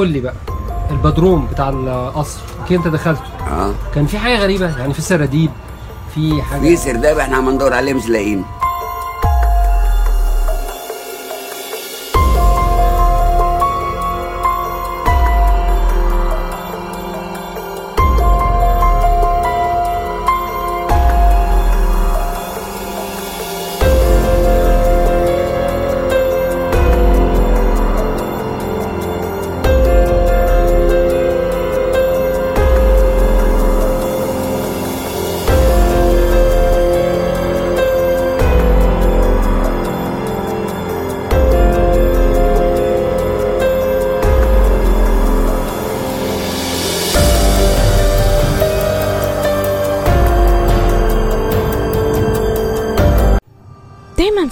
قول لي بقى البدروم بتاع القصر أكيد أنت دخلته. آه. كان في حاجة غريبة؟ يعني في سراديب في حاجة؟ في سرداب إحنا عم ندور عليه مش لاقيين.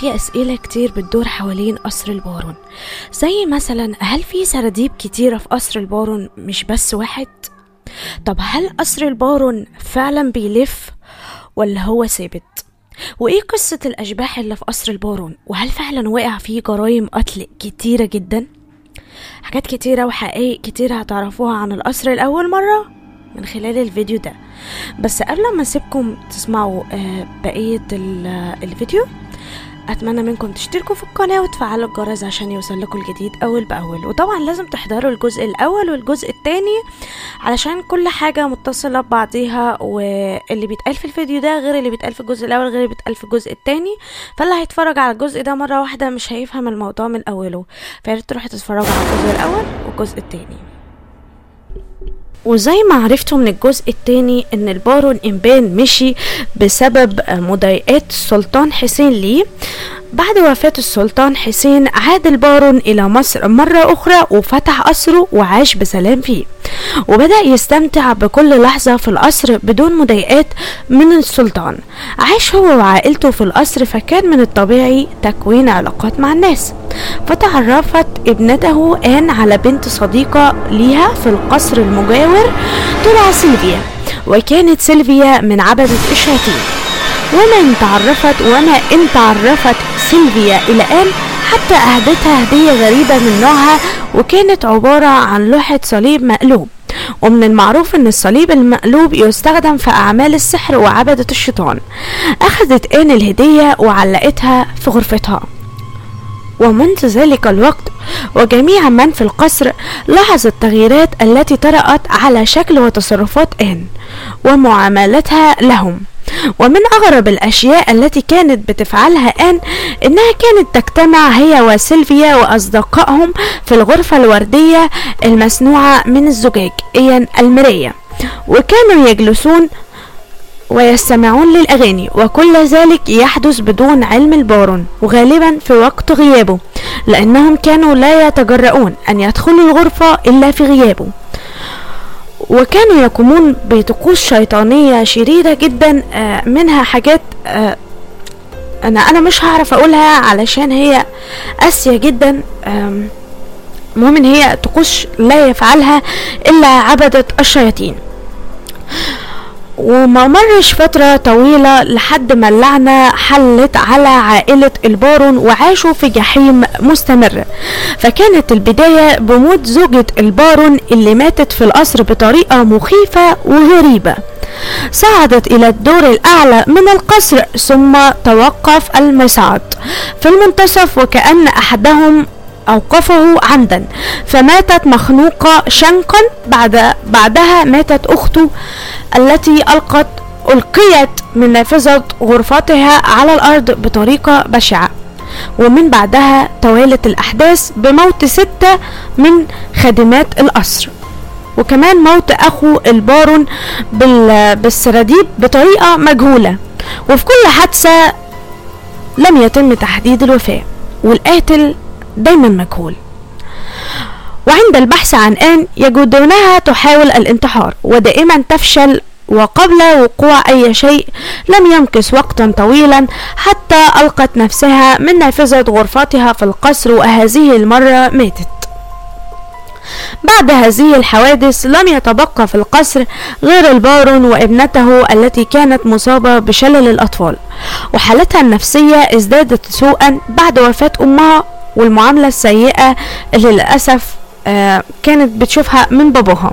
في أسئلة كتير بتدور حوالين قصر البارون زي مثلا هل في سراديب كتيرة في قصر البارون مش بس واحد؟ طب هل قصر البارون فعلا بيلف ولا هو ثابت؟ وإيه قصة الأشباح اللي في قصر البارون؟ وهل فعلا وقع فيه جرائم قتل كتيرة جدا؟ حاجات كتيرة وحقائق كتيرة هتعرفوها عن القصر لأول مرة من خلال الفيديو ده بس قبل ما أسيبكم تسمعوا آه، آه، الفيديو أتمنى منكم تشتركوا في القناة وتفعلوا الجرس عشان يوصل لكم الجديد أول بأول. وطبعا لازم تحضروا الجزء الأول والجزء الثاني علشان كل حاجة متصلة ببعضيها واللي بيتقال في الفيديو ده غير اللي بيتقال في الجزء الأول غير اللي بيتقال في الجزء الثاني فاللي هيتفرج على الجزء ده مرة واحدة مش هيفهم الموضوع من أوله. فياريت تروحوا تتفرجوا على الجزء الأول والجزء الثاني وزي ما عرفتوا من الجزء التاني إن البارون امبان مشي بسبب مضايقات السلطان حسين ليه. بعد وفاة السلطان حسين عاد البارون إلى مصر مرة أخرى وفتح قصره وعاش بسلام فيه. وبدأ يستمتع بكل لحظة في القصر بدون مضايقات من السلطان. عاش هو وعائلته في القصر فكان من الطبيعي تكوين علاقات مع الناس. فتعرفت ابنته آن على بنت صديقة ليها في القصر المجاور تدعى سيلفيا وكانت سيلفيا من عبدة الشياطين وما إن تعرفت وما إن تعرفت سيلفيا إلى آن حتى أهدتها هدية غريبة من نوعها وكانت عبارة عن لوحة صليب مقلوب. ومن المعروف إن الصليب المقلوب يستخدم في أعمال السحر وعبدة الشيطان. أخذت آن الهدية وعلقتها في غرفتها. ومنذ ذلك الوقت وجميع من في القصر لاحظ التغييرات التي طرأت على شكل وتصرفات آن ومعاملتها لهم. ومن أغرب الأشياء التي كانت بتفعلها آن إنها كانت تجتمع هي وسيلفيا وأصدقائهم في الغرفة الوردية المصنوعة من الزجاج إيا المراية. وكانوا يجلسون ويستمعون للأغاني وكل ذلك يحدث بدون علم البارون وغالبا في وقت غيابه لأنهم كانوا لا يتجرؤون أن يدخلوا الغرفة إلا في غيابه. وكانوا يقومون بطقوس شيطانية شديدة جدا آه، منها حاجات آه، أنا أنا مش هعرف أقولها علشان هي قاسية جدا. المهم إن هي طقوس لا يفعلها إلا عبدة الشياطين. وما مرش فترة طويلة لحد ما اللعنة حلت على عائلة البارون وعاشوا في جحيم مستمر. فكانت البداية بموت زوجة البارون اللي ماتت في القصر بطريقة مخيفة وغريبة. صعدت إلى الدور الأعلى من القصر ثم توقف المصعد. في المنتصف وكأن أحدهم أوقفه عمدا. فماتت مخنوقة شنقا بعد بعدها ماتت أخته التي ألقت ألقيت من نافذة غرفتها على الأرض بطريقة بشعة. ومن بعدها توالت الأحداث بموت ستة من خادمات القصر. وكمان موت أخو البارون بال- بالسراديب بطريقة مجهولة. وفي كل حادثة لم يتم تحديد الوفاة. والقاتل دايما مجهول. وعند البحث عن آن يجدونها تحاول الانتحار ودائما تفشل وقبل وقوع أي شيء لم يمكث وقتا طويلا حتى ألقت نفسها من نافذة غرفتها في القصر وهذه المرة ماتت. بعد هذه الحوادث لم يتبقى في القصر غير البارون وابنته التي كانت مصابة بشلل الأطفال وحالتها النفسية ازدادت سوءا بعد وفاة أمها والمعاملة السيئة اللي للأسف آه كانت بتشوفها من باباها.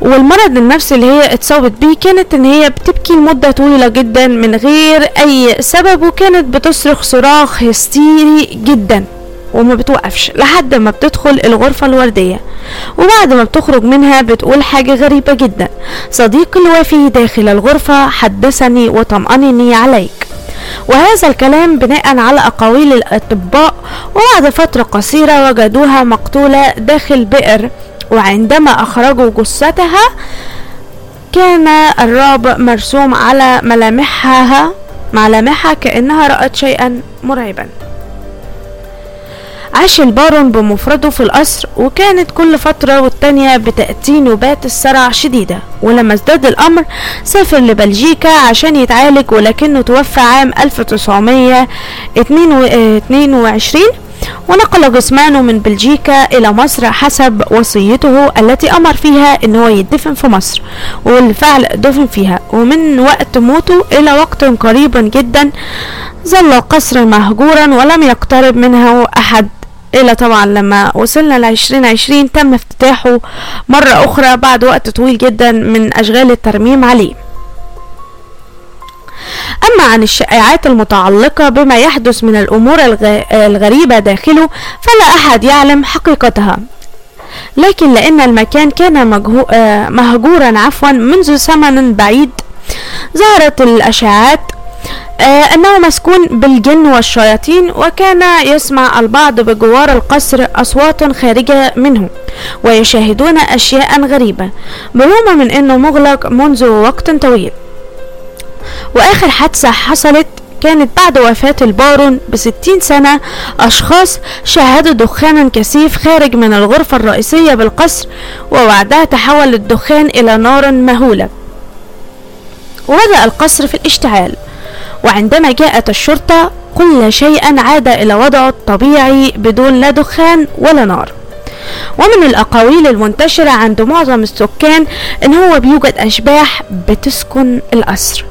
والمرض النفسي اللي هي اتصابت بيه كانت إن هي بتبكي لمدة طويلة جدا من غير أي سبب وكانت بتصرخ صراخ هستيري جدا وما بتوقفش لحد ما بتدخل الغرفة الوردية. وبعد ما بتخرج منها بتقول حاجة غريبة جدا. صديقي الوفي داخل الغرفة حدثني وطمأنني عليك. وهذا الكلام بناء على أقاويل الأطباء وبعد فترة قصيرة وجدوها مقتولة داخل بئر وعندما أخرجوا جثتها كان الرعب مرسوم على ملامحها ملامحها كأنها رأت شيئا مرعبا. عاش البارون بمفرده في القصر وكانت كل فترة والتانية بتأتي نوبات الصرع شديدة. ولما ازداد الأمر سافر لبلجيكا عشان يتعالج ولكنه توفى عام 1922 ونقل جثمانه من بلجيكا إلى مصر حسب وصيته التي أمر فيها إن هو يدفن في مصر والفعل دفن فيها. ومن وقت موته إلى وقت قريب جدا ظل القصر مهجورا ولم يقترب منه أحد. إلا طبعا لما وصلنا لعشرين عشرين تم افتتاحه مرة أخرى بعد وقت طويل جدا من أشغال الترميم عليه. أما عن الشائعات المتعلقة بما يحدث من الأمور الغ- الغريبة داخله فلا أحد يعلم حقيقتها. لكن لأن المكان كان مهجورا عفوا منذ زمن بعيد ظهرت الأشاعات أنه مسكون بالجن والشياطين وكان يسمع البعض بجوار القصر أصوات خارجة منه ويشاهدون أشياء غريبة بالرغم من أنه مغلق منذ وقت طويل. وآخر حادثة حصلت كانت بعد وفاة البارون بستين سنة أشخاص شاهدوا دخانا كثيف خارج من الغرفة الرئيسية بالقصر وبعدها تحول الدخان إلى نار مهولة. وبدأ القصر في الاشتعال. وعندما جاءت الشرطة كل شيء عاد إلى وضعه الطبيعي بدون لا دخان ولا نار. ومن الأقاويل المنتشرة عند معظم السكان إن هو بيوجد أشباح بتسكن القصر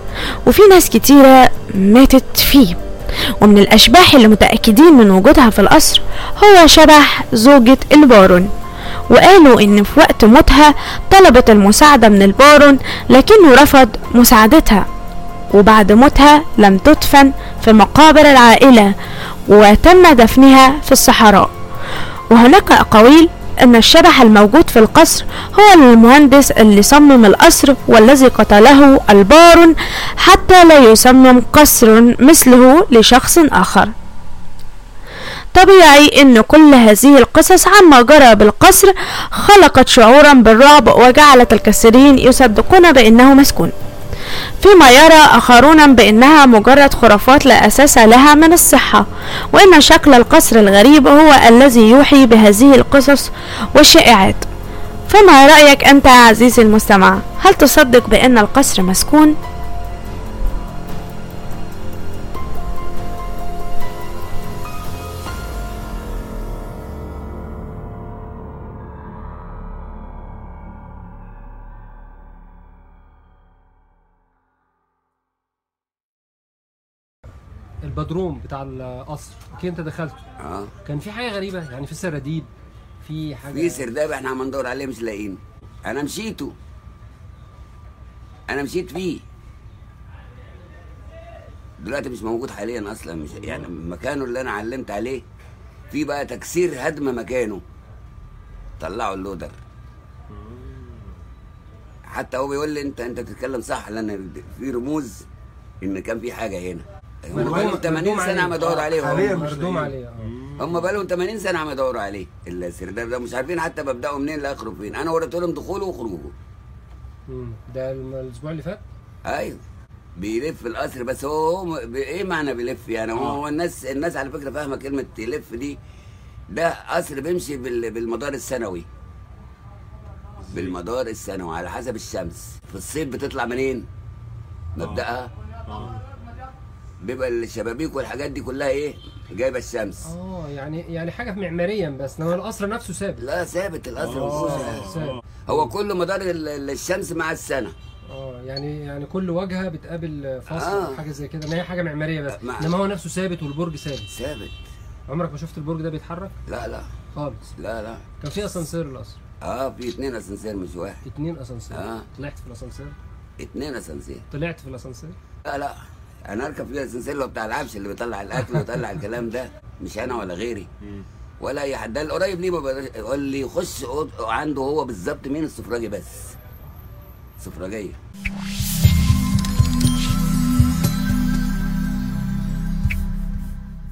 وفي ناس كتيرة ماتت فيه. ومن الأشباح اللي متأكدين من وجودها في القصر هو شبح زوجة البارون. وقالوا إن في وقت موتها طلبت المساعدة من البارون لكنه رفض مساعدتها. وبعد موتها لم تدفن في مقابر العائلة وتم دفنها في الصحراء. وهناك أقاويل أن الشبح الموجود في القصر هو المهندس اللي صمم القصر والذي قتله البارون حتى لا يصمم قصر مثله لشخص آخر. طبيعي إن كل هذه القصص عما جرى بالقصر خلقت شعورا بالرعب وجعلت الكثيرين يصدقون بأنه مسكون. فيما يرى آخرون بأنها مجرد خرافات لا أساس لها من الصحة وإن شكل القصر الغريب هو الذي يوحي بهذه القصص والشائعات فما رأيك أنت عزيزي المستمع هل تصدق بأن القصر مسكون؟ البدروم بتاع القصر. أكيد انت دخلته. آه. كان في حاجة غريبة يعني في سراديب في حاجة في سرداب إحنا عم ندور عليه مش لاقيين أنا مشيته. أنا مشيت فيه. دلوقتي مش موجود حاليا أصلا مش يعني مكانه اللي أنا علمت عليه. في بقى تكسير هدم مكانه. طلعوا اللودر. حتى هو بيقول لي انت انت بتتكلم صح لأن في رموز إن كان في حاجة هنا. هم بقالهم 80 مردوم سنة عم عليه. يدوروا عليه حاليا هم مردوم. عليه هم بقالهم 80 سنة عم يدوروا عليه. السرداب ده مش عارفين حتى ببداوا منين لآخره فين. أنا وريت لهم دخوله وخروجه. ده الأسبوع اللي فات؟ أيوه. بيلف القصر بس هو, هو ب- إيه معنى بيلف يعني؟ هو, هو الناس الناس على فكرة فاهمة كلمة يلف دي. ده قصر بيمشي بال- بالمدار السنوي. بالمدار السنوي على حسب الشمس. في الصيف بتطلع منين؟ مبدأها؟ بيبقى الشبابيك والحاجات دي كلها إيه؟ جايبة الشمس. آه يعني يعني حاجة معماريا بس إنما القصر نفسه ثابت. لا ثابت القصر آه مفهوش ثابت. هو كله مدار ال- ال- الشمس مع السنة. آه يعني يعني كل واجهه بتقابل فصل آه. حاجة زي كده. ان هي حاجة معمارية بس. إنما هو نفسه ثابت والبرج ثابت. ثابت. عمرك ما شفت البرج ده بيتحرك؟ لا لا. خالص. لا لا. كان في أسانسير القصر. آه في اتنين أسانسير مش واحد. اتنين أسانسير. آه. طلعت في الأسانسير؟ اتنين أسانسير. طلعت في الأسانسير؟ لا لا. أنا اركب في الاسانسير اللي هو بتاع العفش اللي بيطلع الاكل ويطلع الكلام ده. مش أنا ولا غيري. ولا اي حد. ده القريب ليه اللي يخش أوض- عنده هو بالظبط مين؟ السفراجي بس. سفراجية.